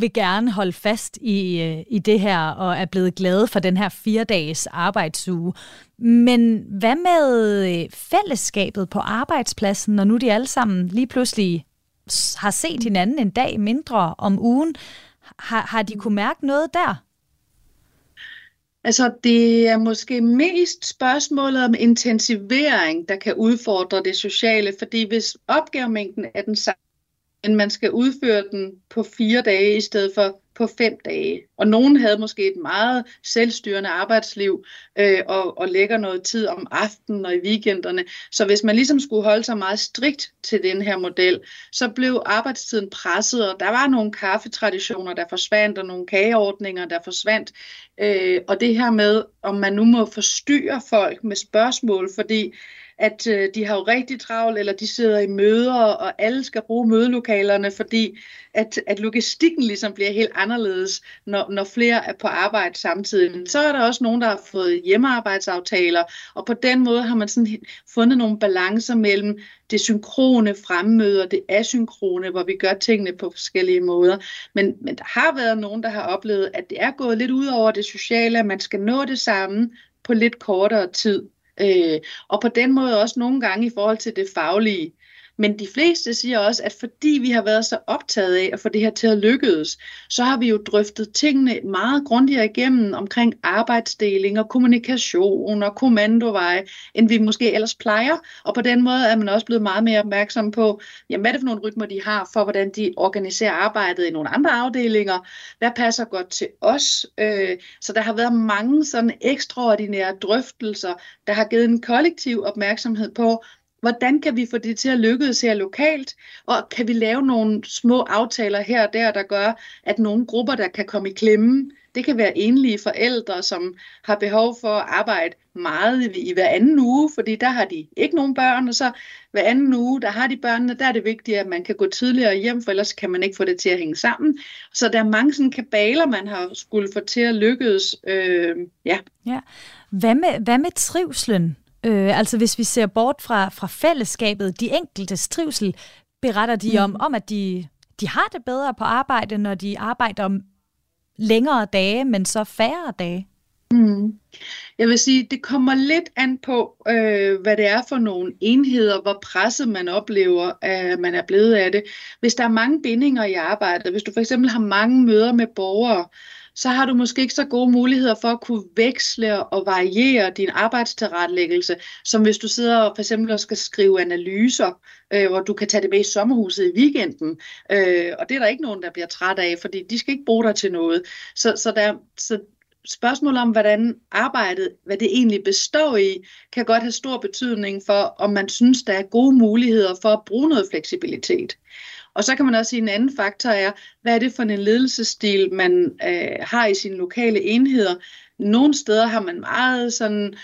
vil gerne holde fast i, øh, i det her og er blevet glade for den her fire dages arbejdsuge. Men hvad med øh, fællesskabet på arbejdspladsen, når nu de alle sammen lige pludselig har set hinanden en dag mindre om ugen? Har, har de kunne mærke noget der? Altså, det er måske mest spørgsmålet om intensivering, der kan udfordre det sociale, fordi hvis opgavemængden er den samme, men man skal udføre den på fire dage i stedet for på fem dage. Og nogen havde måske et meget selvstyrende arbejdsliv øh, og, og lægger noget tid om aftenen og i weekenderne. Så hvis man ligesom skulle holde sig meget strikt til den her model, så blev arbejdstiden presset, og der var nogle kaffetraditioner, der forsvandt, og nogle kageordninger, der forsvandt. Øh, og det her med, om man nu må forstyrre folk med spørgsmål, fordi at øh, de har jo rigtig travlt, eller de sidder i møder, og alle skal bruge mødelokalerne, fordi at, at logistikken ligesom bliver helt anderledes, når, når flere er på arbejde samtidig. Så er der også nogen, der har fået hjemmearbejdsaftaler, og på den måde har man sådan fundet nogle balancer mellem det synkrone fremmøde og det asynkrone, hvor vi gør tingene på forskellige måder. Men, men der har været nogen, der har oplevet, at det er gået lidt ud over det sociale, at man skal nå det samme på lidt kortere tid. Øh, og på den måde også nogle gange i forhold til det faglige. Men de fleste siger også, at fordi vi har været så optaget af at få det her til at lykkes, så har vi jo drøftet tingene meget grundigere igennem omkring arbejdsdeling og kommunikation og kommandoveje, end vi måske ellers plejer. Og på den måde er man også blevet meget mere opmærksom på, jamen, hvad er det for nogle rytmer, de har for, hvordan de organiserer arbejdet i nogle andre afdelinger. Hvad passer godt til os? Øh, så der har været mange sådan ekstraordinære drøftelser, der har givet en kollektiv opmærksomhed på, Hvordan kan vi få det til at lykkes her lokalt? Og kan vi lave nogle små aftaler her og der, der gør, at nogle grupper, der kan komme i klemme, det kan være enlige forældre, som har behov for at arbejde meget i, hver anden uge, fordi der har de ikke nogen børn, og så hver anden uge, der har de børnene, der er det vigtigt, at man kan gå tidligere hjem, for ellers kan man ikke få det til at hænge sammen. Så der er mange sådan kabaler, man har skulle få til at lykkes. Øh, ja. ja. Hvad, med, hvad med trivslen? Øh, altså hvis vi ser bort fra, fra fællesskabet, de enkelte trivsel, beretter de mm. om, om, at de, de har det bedre på arbejde, når de arbejder om længere dage, men så færre dage? Mm. Jeg vil sige, det kommer lidt an på, øh, hvad det er for nogle enheder, hvor presset man oplever, at man er blevet af det. Hvis der er mange bindinger i arbejdet, hvis du for eksempel har mange møder med borgere, så har du måske ikke så gode muligheder for at kunne veksle og variere din arbejdstilrettelæggelse, som hvis du sidder for eksempel og skal skrive analyser, øh, hvor du kan tage det med i sommerhuset i weekenden. Øh, og det er der ikke nogen, der bliver træt af, fordi de skal ikke bruge dig til noget. Så, så, der, så spørgsmålet om, hvordan arbejdet, hvad det egentlig består i, kan godt have stor betydning for, om man synes, der er gode muligheder for at bruge noget fleksibilitet. Og så kan man også sige, at en anden faktor er, hvad er det for en ledelsesstil, man øh, har i sine lokale enheder. Nogle steder har man meget sådan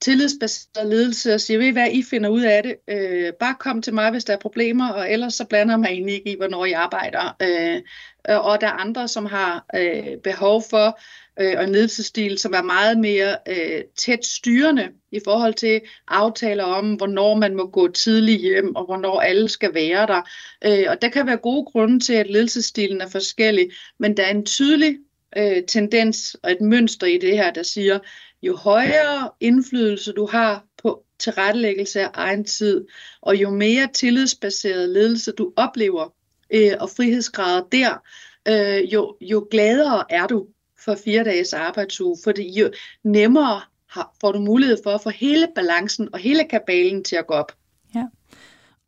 tillidsbaseret ledelse og siger, ved I hvad, I finder ud af det. Øh, bare kom til mig, hvis der er problemer, og ellers så blander man egentlig ikke i, hvornår I arbejder. Øh, og der er andre, som har øh, behov for øh, og en ledelsesstil, som er meget mere øh, tæt styrende i forhold til aftaler om, hvornår man må gå tidligt hjem, og hvornår alle skal være der. Øh, og der kan være gode grunde til, at ledelsesstilen er forskellig, men der er en tydelig øh, tendens og et mønster i det her, der siger, jo højere indflydelse du har på tilrettelæggelse af egen tid, og jo mere tillidsbaseret ledelse du oplever, øh, og frihedsgrader der, øh, jo, jo gladere er du for fire dages arbejdsuge, fordi jo nemmere har, får du mulighed for at få hele balancen og hele kabalen til at gå op.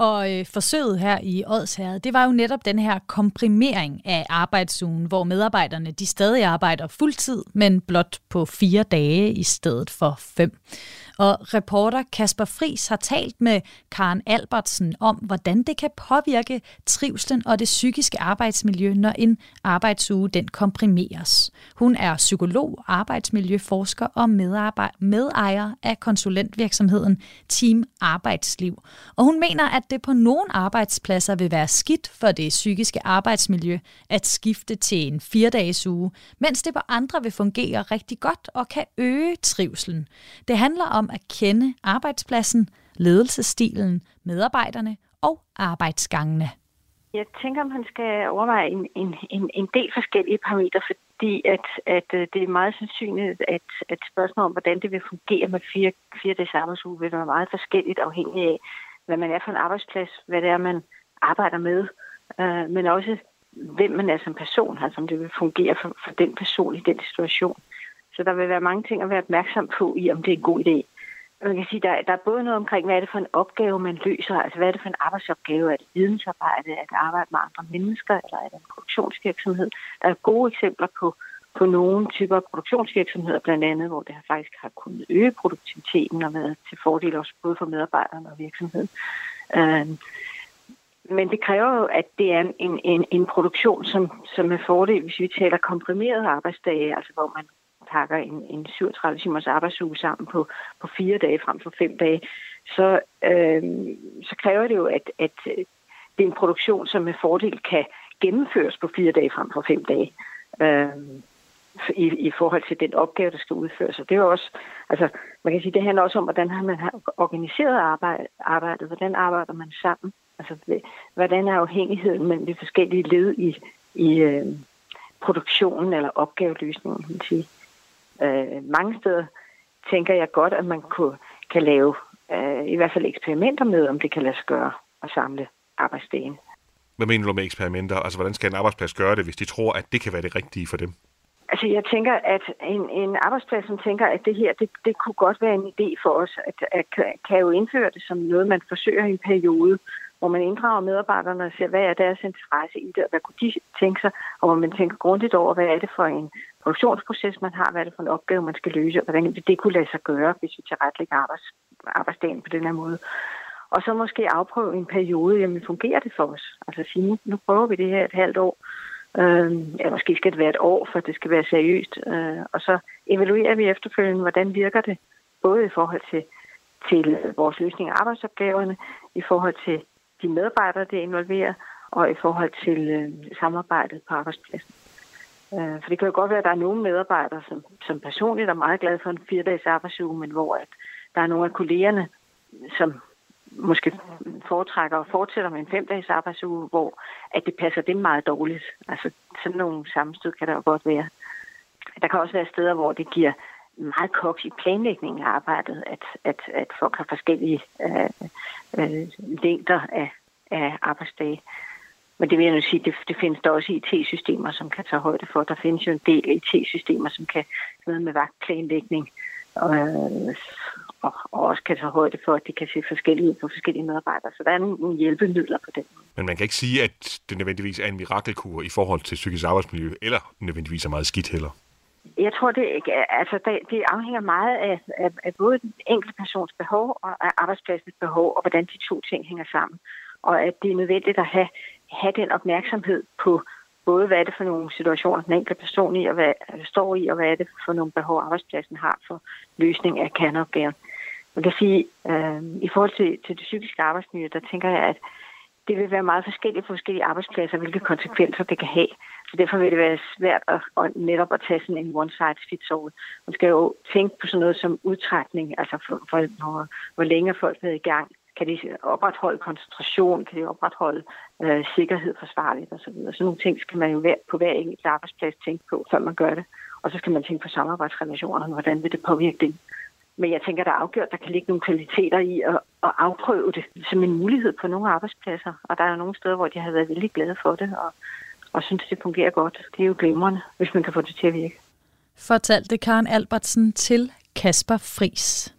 Og øh, forsøget her i Odsherred, det var jo netop den her komprimering af arbejdsugen, hvor medarbejderne de stadig arbejder fuldtid, men blot på fire dage i stedet for fem. Og reporter Kasper Fris har talt med Karen Albertsen om, hvordan det kan påvirke trivslen og det psykiske arbejdsmiljø, når en arbejdsuge den komprimeres. Hun er psykolog, arbejdsmiljøforsker og medejer af konsulentvirksomheden Team Arbejdsliv. Og hun mener, at det på nogle arbejdspladser vil være skidt for det psykiske arbejdsmiljø at skifte til en fire-dages uge, mens det på andre vil fungere rigtig godt og kan øge trivslen. Det handler om at kende arbejdspladsen, ledelsestilen, medarbejderne og arbejdsgangene. Jeg tænker, at man skal overveje en, en, en, en del forskellige parametre, fordi at, at øh, det er meget sandsynligt, at, at spørgsmålet om, hvordan det vil fungere med fire, fire dages arbejdsuge, vil være meget forskelligt afhængig af, hvad man er for en arbejdsplads, hvad det er, man arbejder med, øh, men også hvem man er som person, altså om det vil fungere for, for den person i den situation. Så der vil være mange ting at være opmærksom på i, om det er en god idé. Man kan sige, der, der er både noget omkring, hvad er det for en opgave, man løser, altså hvad er det for en arbejdsopgave, er det vidensarbejde, er det arbejde med andre mennesker, eller er det en produktionsvirksomhed. Der er gode eksempler på, på nogle typer produktionsvirksomheder, blandt andet, hvor det har faktisk har kunnet øge produktiviteten og været til fordel også både for medarbejderne og virksomheden. Øh, men det kræver jo, at det er en, en, en produktion, som, som er fordel, hvis vi taler komprimeret arbejdsdage, altså hvor man pakker en, en 37 timers arbejdsuge sammen på, på fire dage frem for fem dage, så, øh, så kræver det jo, at, at det er en produktion, som med fordel kan gennemføres på fire dage frem for fem dage. Øh, i, i forhold til den opgave, der skal udføres. Og det er også, altså, man kan sige, det handler også om, hvordan har man organiseret arbejde, arbejdet, hvordan arbejder man sammen, altså, hvordan er afhængigheden mellem de forskellige led i, i øh, produktionen eller opgaveløsningen, kan man sige. Øh, mange steder tænker jeg godt, at man kunne, kan lave øh, i hvert fald eksperimenter med, om det kan lade sig gøre at samle arbejdsdagen. Hvad mener du med eksperimenter? Altså, hvordan skal en arbejdsplads gøre det, hvis de tror, at det kan være det rigtige for dem? Altså, jeg tænker, at en, en arbejdsplads, som tænker, at det her, det, det kunne godt være en idé for os, at, at kan jo indføre det som noget, man forsøger i en periode, hvor man inddrager medarbejderne og ser, hvad er deres interesse i det, og hvad kunne de tænke sig, og hvor man tænker grundigt over, hvad er det for en produktionsproces, man har, hvad er det for en opgave, man skal løse, og hvordan vil det kunne lade sig gøre, hvis vi tilrettelægger arbejds, arbejdsdagen på den her måde. Og så måske afprøve en periode, jamen fungerer det for os? Altså sige, nu, nu prøver vi det her et halvt år, øh, ja, måske skal det være et år, for det skal være seriøst, øh, og så evaluerer vi efterfølgende, hvordan virker det, både i forhold til, til vores løsning af arbejdsopgaverne, i forhold til de medarbejdere, det involverer, og i forhold til øh, samarbejdet på arbejdspladsen. Øh, for det kan jo godt være, at der er nogle medarbejdere, som, som personligt er meget glade for en fire-dages arbejdsuge, men hvor at der er nogle af kollegerne, som måske foretrækker og fortsætter med en fem-dages arbejdsuge, hvor at det passer dem meget dårligt. Altså sådan nogle sammenstød kan der jo godt være. Der kan også være steder, hvor det giver meget koks i planlægningen af arbejdet, at, at, at folk har forskellige øh, øh, længder af, af arbejdsdage. Men det vil jeg nu sige, det, det findes der også IT-systemer, som kan tage højde for. Der findes jo en del IT-systemer, som kan noget med vagtplanlægning, og, og, og også kan tage højde for, at det kan se forskellige ud på forskellige medarbejdere. Så der er nogle hjælpemidler på den Men man kan ikke sige, at det nødvendigvis er en mirakelkur i forhold til psykisk arbejdsmiljø, eller nødvendigvis er meget skidt heller. Jeg tror, det, altså, det, det afhænger meget af, af, af både den enkelte persons behov og af arbejdspladsens behov, og hvordan de to ting hænger sammen. Og at det er nødvendigt at have, have den opmærksomhed på både, hvad er det for nogle situationer, den enkelte person i og hvad, øh, står i, og hvad er det for nogle behov, arbejdspladsen har for løsning af kerneopgaven. Man kan sige, øh, i forhold til, til det psykiske arbejdsmiljø, der tænker jeg, at det vil være meget forskelligt på forskellige arbejdspladser, hvilke konsekvenser det kan have. Så derfor vil det være svært at, at netop at tage sådan en one size fits all. Man skal jo tænke på sådan noget som udtrækning, altså for, for, hvor, hvor længe folk er i gang. Kan de opretholde koncentration? Kan de opretholde øh, sikkerhed forsvarligt osv.? Så sådan nogle ting skal man jo på hver enkelt arbejdsplads tænke på, før man gør det. Og så skal man tænke på samarbejdsrelationerne. Hvordan vil det påvirke det? Men jeg tænker, der er afgjort, der kan ligge nogle kvaliteter i at, at afprøve det som en mulighed på nogle arbejdspladser. Og der er nogle steder, hvor de har været vældig glade for det, og, og synes, det fungerer godt. Det er jo glimrende, hvis man kan få det til at virke. Fortalte Karen Albertsen til Kasper Fris.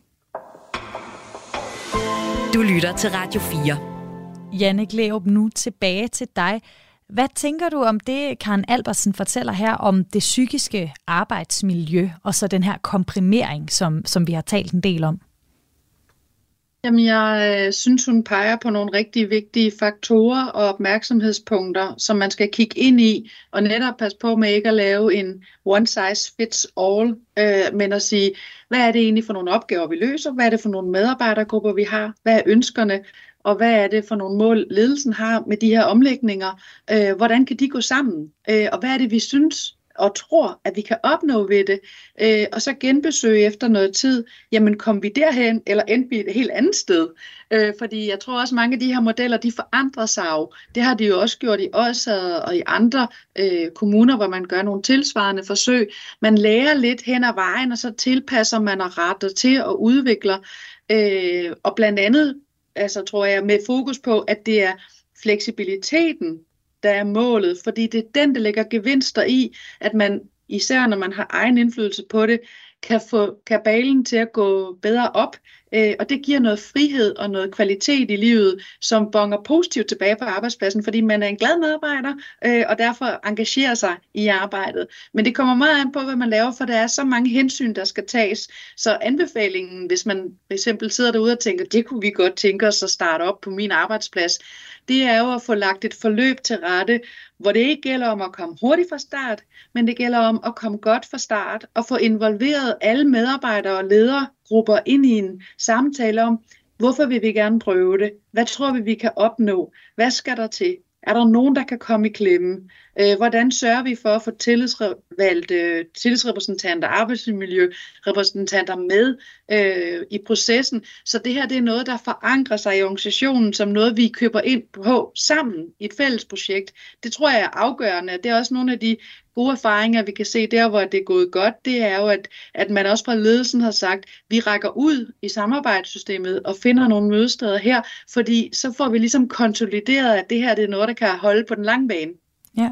Du lytter til Radio 4. Janne Glæup, nu tilbage til dig. Hvad tænker du om det, Karen Albersen fortæller her om det psykiske arbejdsmiljø, og så den her komprimering, som, som vi har talt en del om? Jamen, jeg øh, synes, hun peger på nogle rigtig vigtige faktorer og opmærksomhedspunkter, som man skal kigge ind i, og netop passe på med ikke at lave en one size fits all, øh, men at sige, hvad er det egentlig for nogle opgaver, vi løser? Hvad er det for nogle medarbejdergrupper, vi har? Hvad er ønskerne? og hvad er det for nogle mål, ledelsen har med de her omlægninger? Øh, hvordan kan de gå sammen? Øh, og hvad er det, vi synes og tror, at vi kan opnå ved det, øh, og så genbesøge efter noget tid, jamen kom vi derhen, eller endte vi et helt andet sted? Øh, fordi jeg tror også, mange af de her modeller, de forandrer sig jo. Det har de jo også gjort i os og i andre øh, kommuner, hvor man gør nogle tilsvarende forsøg. Man lærer lidt hen ad vejen, og så tilpasser man og retter til og udvikler. Øh, og blandt andet, altså tror jeg, med fokus på, at det er fleksibiliteten, der er målet, fordi det er den, der lægger gevinster i, at man, især når man har egen indflydelse på det, kan få kabalen til at gå bedre op, øh, og det giver noget frihed og noget kvalitet i livet, som bonger positivt tilbage på arbejdspladsen, fordi man er en glad medarbejder, øh, og derfor engagerer sig i arbejdet. Men det kommer meget an på, hvad man laver, for der er så mange hensyn, der skal tages. Så anbefalingen, hvis man for eksempel sidder derude og tænker, det kunne vi godt tænke os at starte op på min arbejdsplads, det er jo at få lagt et forløb til rette, hvor det ikke gælder om at komme hurtigt fra start, men det gælder om at komme godt fra start og få involveret alle medarbejdere og ledere grupper ind i en samtale om, hvorfor vil vi gerne prøve det? Hvad tror vi, vi kan opnå? Hvad skal der til? Er der nogen, der kan komme i klemme? Øh, hvordan sørger vi for at få tillidsvalgte tillidsrepræsentanter, arbejdsmiljørepræsentanter med øh, i processen? Så det her det er noget, der forankrer sig i organisationen som noget, vi køber ind på sammen i et fælles projekt. Det tror jeg er afgørende. Det er også nogle af de gode erfaringer, vi kan se der, hvor det er gået godt, det er jo, at, at man også fra ledelsen har sagt, vi rækker ud i samarbejdssystemet og finder nogle mødesteder her, fordi så får vi ligesom konsolideret, at det her det er noget, der kan holde på den lange bane. Ja.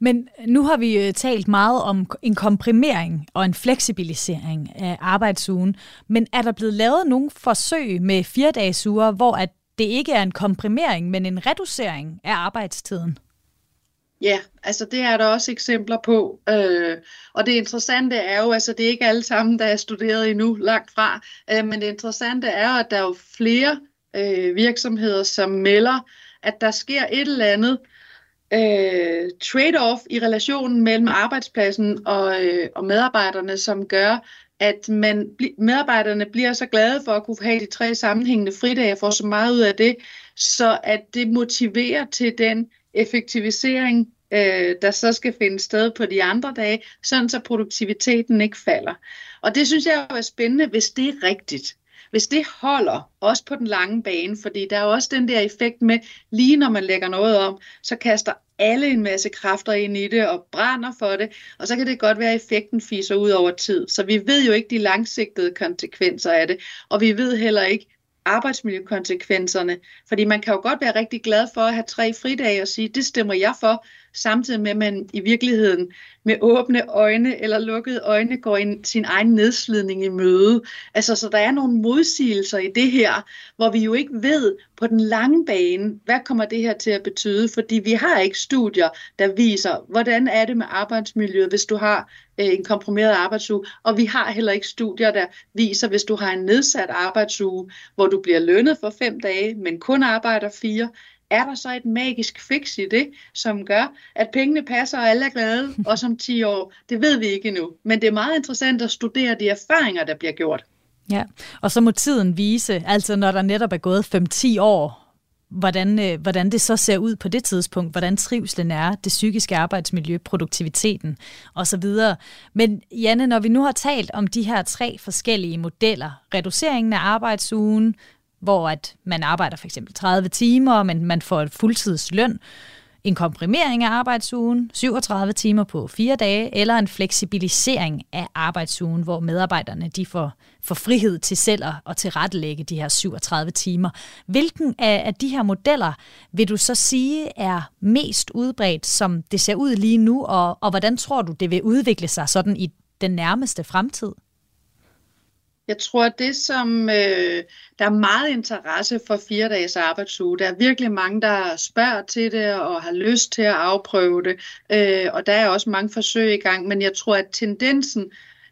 Men nu har vi øh, talt meget om en komprimering og en fleksibilisering af arbejdsugen. Men er der blevet lavet nogle forsøg med fire dages uger, hvor at det ikke er en komprimering, men en reducering af arbejdstiden? Ja, altså det er der også eksempler på. Øh, og det interessante er jo, altså det er ikke alle sammen, der er studeret endnu langt fra, øh, men det interessante er, at der er jo flere øh, virksomheder, som melder, at der sker et eller andet øh, Øh, trade-off i relationen mellem arbejdspladsen og, øh, og medarbejderne, som gør, at man, medarbejderne bliver så glade for at kunne have de tre sammenhængende fridage og få så meget ud af det, så at det motiverer til den effektivisering, øh, der så skal finde sted på de andre dage, sådan så produktiviteten ikke falder. Og det synes jeg er spændende, hvis det er rigtigt. Hvis det holder, også på den lange bane, fordi der er også den der effekt med, lige når man lægger noget om, så kaster alle en masse kræfter ind i det og brænder for det, og så kan det godt være, at effekten fiser ud over tid. Så vi ved jo ikke de langsigtede konsekvenser af det, og vi ved heller ikke, arbejdsmiljøkonsekvenserne. Fordi man kan jo godt være rigtig glad for at have tre fridage og sige, det stemmer jeg for, samtidig med at man i virkeligheden med åbne øjne eller lukkede øjne går ind sin egen nedslidning i møde. Altså, så der er nogle modsigelser i det her, hvor vi jo ikke ved på den lange bane, hvad kommer det her til at betyde, fordi vi har ikke studier, der viser, hvordan er det med arbejdsmiljøet, hvis du har øh, en komprimeret arbejdsuge, og vi har heller ikke studier, der viser, hvis du har en nedsat arbejdsuge, hvor du bliver lønnet for fem dage, men kun arbejder fire, er der så et magisk fix i det, som gør, at pengene passer, og alle er glade, (laughs) og som 10 år, det ved vi ikke endnu. Men det er meget interessant at studere de erfaringer, der bliver gjort. Ja, og så må tiden vise, altså når der netop er gået 5-10 år, hvordan, øh, hvordan det så ser ud på det tidspunkt, hvordan trivselen er, det psykiske arbejdsmiljø, produktiviteten osv. Men Janne, når vi nu har talt om de her tre forskellige modeller, reduceringen af arbejdsugen, hvor at man arbejder for eksempel 30 timer, men man får et fuldtidsløn, en komprimering af arbejdsugen, 37 timer på fire dage, eller en fleksibilisering af arbejdsugen, hvor medarbejderne de får, får frihed til selv at, at tilrettelægge de her 37 timer. Hvilken af, af de her modeller vil du så sige er mest udbredt, som det ser ud lige nu, og, og hvordan tror du, det vil udvikle sig sådan i den nærmeste fremtid? Jeg tror, at det som øh, der er meget interesse for fire dages arbejdsuge. Der er virkelig mange, der spørger til det og har lyst til at afprøve det. Øh, og der er også mange forsøg i gang, men jeg tror, at tendensen,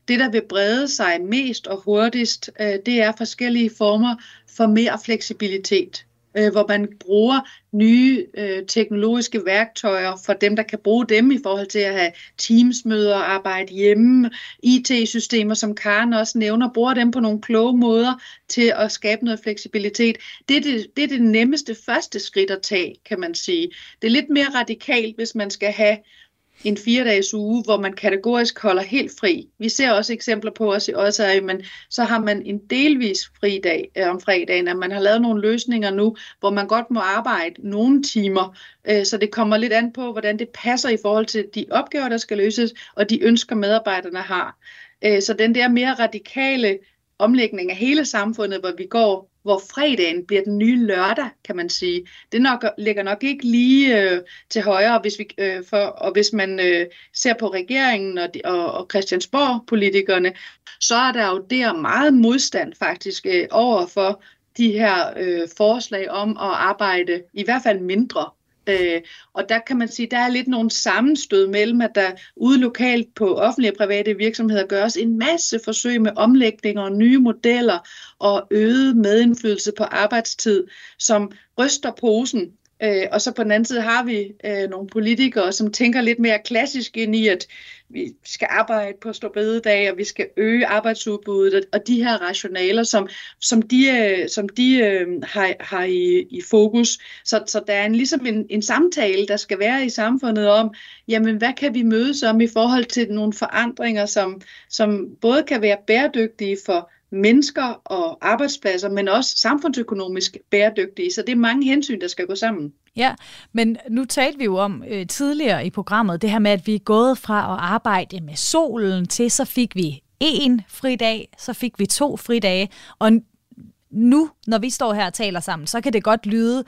det der vil brede sig mest og hurtigst, øh, det er forskellige former for mere fleksibilitet øh, hvor man bruger nye øh, teknologiske værktøjer for dem, der kan bruge dem i forhold til at have teamsmøder, arbejde hjemme, IT-systemer, som Karen også nævner, bruger dem på nogle kloge måder til at skabe noget fleksibilitet. Det er det, det er det nemmeste første skridt at tage, kan man sige. Det er lidt mere radikalt, hvis man skal have en fire-dages uge, hvor man kategorisk holder helt fri. Vi ser også eksempler på os i også, men så har man en delvis fri dag øh, om fredagen, at man har lavet nogle løsninger nu, hvor man godt må arbejde nogle timer, øh, så det kommer lidt an på, hvordan det passer i forhold til de opgaver, der skal løses, og de ønsker medarbejderne har. Øh, så den der mere radikale omlægning af hele samfundet, hvor vi går, hvor fredagen bliver den nye lørdag, kan man sige. Det nok, ligger nok ikke lige øh, til højre, hvis vi, øh, for, og hvis man øh, ser på regeringen og, og, og Christiansborg-politikerne, så er der jo der meget modstand faktisk øh, over for de her øh, forslag om at arbejde i hvert fald mindre Øh, og der kan man sige, der er lidt nogle sammenstød mellem, at der ude lokalt på offentlige og private virksomheder gøres en masse forsøg med omlægninger og nye modeller og øget medindflydelse på arbejdstid, som ryster posen. Øh, og så på den anden side har vi øh, nogle politikere, som tænker lidt mere klassisk ind i, at vi skal arbejde på stor bededag, og vi skal øge arbejdsudbuddet, og de her rationaler, som, som de, øh, som de øh, har, har i, i fokus. Så, så der er en, ligesom en, en samtale, der skal være i samfundet om, jamen hvad kan vi mødes om i forhold til nogle forandringer, som, som både kan være bæredygtige for mennesker og arbejdspladser, men også samfundsøkonomisk bæredygtige. Så det er mange hensyn, der skal gå sammen. Ja, men nu talte vi jo om øh, tidligere i programmet, det her med, at vi er gået fra at arbejde med solen til, så fik vi en fridag, så fik vi to fridage, og nu, når vi står her og taler sammen, så kan det godt lyde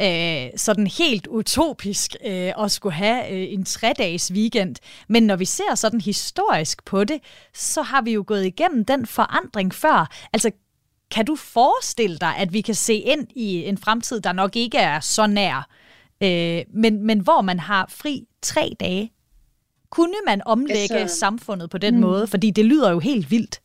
øh, sådan helt utopisk øh, at skulle have øh, en tre-dages weekend. Men når vi ser sådan historisk på det, så har vi jo gået igennem den forandring før. Altså, kan du forestille dig, at vi kan se ind i en fremtid, der nok ikke er så nær, øh, men, men hvor man har fri tre dage? Kunne man omlægge altså, samfundet på den mm. måde? Fordi det lyder jo helt vildt.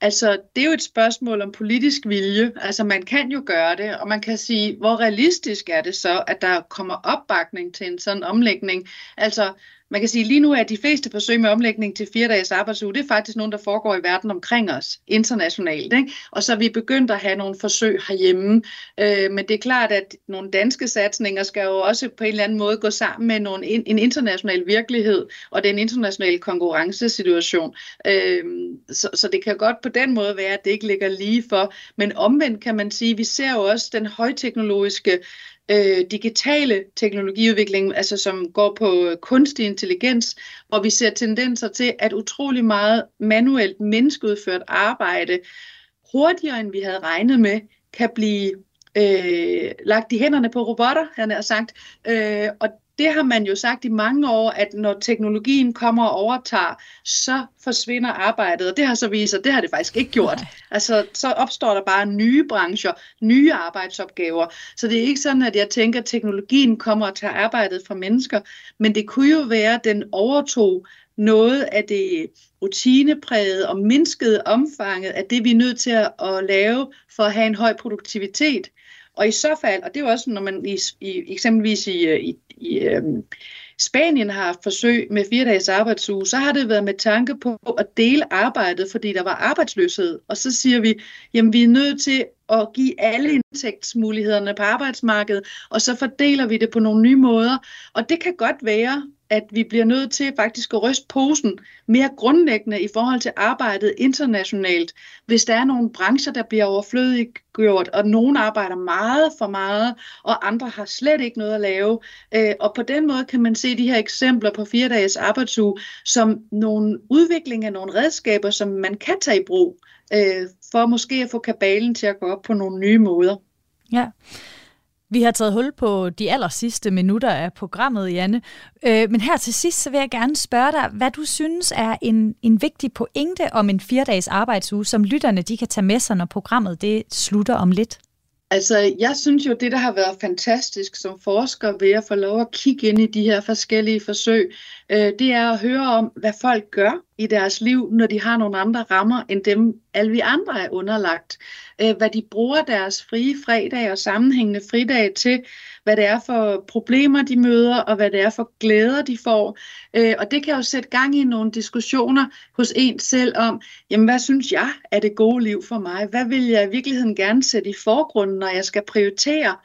Altså, det er jo et spørgsmål om politisk vilje. Altså, man kan jo gøre det, og man kan sige, hvor realistisk er det så, at der kommer opbakning til en sådan omlægning? Altså, man kan sige, lige nu er de fleste forsøg med omlægning til fire dages arbejdsuge, det er faktisk nogen, der foregår i verden omkring os, internationalt. Ikke? Og så er vi begyndt at have nogle forsøg herhjemme. Øh, men det er klart, at nogle danske satsninger skal jo også på en eller anden måde gå sammen med nogle, en international virkelighed og den internationale konkurrencesituation. Øh, så, så det kan godt på den måde være, at det ikke ligger lige for. Men omvendt kan man sige, vi ser jo også den højteknologiske øh, digitale teknologiudvikling, altså som går på øh, kunstig intelligens, hvor vi ser tendenser til, at utrolig meget manuelt menneskeudført arbejde hurtigere end vi havde regnet med, kan blive øh, lagt i hænderne på robotter, han har sagt. Øh, og det har man jo sagt i mange år, at når teknologien kommer og overtager, så forsvinder arbejdet, og det har så vist sig, det har det faktisk ikke gjort. Nej. Altså, så opstår der bare nye brancher, nye arbejdsopgaver. Så det er ikke sådan, at jeg tænker, at teknologien kommer og tager arbejdet fra mennesker, men det kunne jo være, at den overtog noget af det rutinepræget og mindskede omfanget af det, vi er nødt til at, at lave for at have en høj produktivitet. Og i så fald, og det er jo også, når man i, i eksempelvis i, øh, i, i øhm, Spanien har haft forsøg med fire dages arbejdsuge, så har det været med tanke på at dele arbejdet, fordi der var arbejdsløshed. Og så siger vi, jamen vi er nødt til at give alle indtægtsmulighederne på arbejdsmarkedet, og så fordeler vi det på nogle nye måder. Og det kan godt være, at vi bliver nødt til faktisk at ryste posen mere grundlæggende i forhold til arbejdet internationalt. Hvis der er nogle brancher, der bliver overflødiggjort, og nogen arbejder meget for meget, og andre har slet ikke noget at lave. Øh, og på den måde kan man se de her eksempler på fire dages arbejdsuge som nogle udvikling af nogle redskaber, som man kan tage i brug, øh, for måske at få kabalen til at gå op på nogle nye måder. Ja. Vi har taget hul på de aller sidste minutter af programmet, Janne. Øh, men her til sidst så vil jeg gerne spørge dig, hvad du synes er en, en vigtig pointe om en fire-dages arbejdsuge, som lytterne de kan tage med sig, når programmet det slutter om lidt. Altså, jeg synes jo, det, der har været fantastisk som forsker ved at få lov at kigge ind i de her forskellige forsøg, øh, det er at høre om, hvad folk gør i deres liv, når de har nogle andre rammer end dem, alle vi andre er underlagt. Øh, hvad de bruger deres frie fredag og sammenhængende fridag til, hvad det er for problemer, de møder, og hvad det er for glæder, de får. Øh, og det kan jo sætte gang i nogle diskussioner hos en selv om, jamen hvad synes jeg er det gode liv for mig? Hvad vil jeg i virkeligheden gerne sætte i forgrunden, når jeg skal prioritere?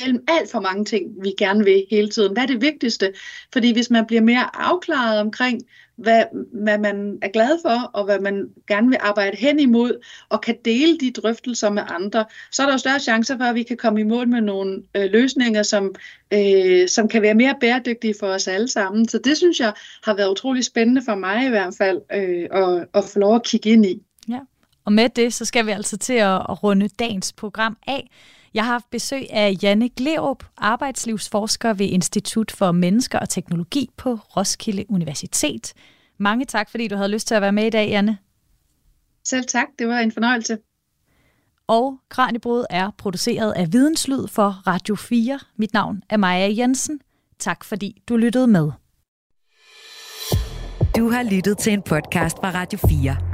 mellem alt for mange ting, vi gerne vil hele tiden. Hvad er det vigtigste? Fordi hvis man bliver mere afklaret omkring, hvad, hvad man er glad for, og hvad man gerne vil arbejde hen imod, og kan dele de drøftelser med andre, så er der jo større chancer for, at vi kan komme i mål med nogle øh, løsninger, som, øh, som kan være mere bæredygtige for os alle sammen. Så det synes jeg har været utrolig spændende for mig i hvert fald, øh, at, at få lov at kigge ind i. Ja, og med det, så skal vi altså til at, at runde dagens program af. Jeg har haft besøg af Janne Glerup, arbejdslivsforsker ved Institut for Mennesker og Teknologi på Roskilde Universitet. Mange tak, fordi du havde lyst til at være med i dag, Janne. Selv tak, det var en fornøjelse. Og Kranjebrud er produceret af Videnslyd for Radio 4. Mit navn er Maja Jensen. Tak fordi du lyttede med. Du har lyttet til en podcast fra Radio 4.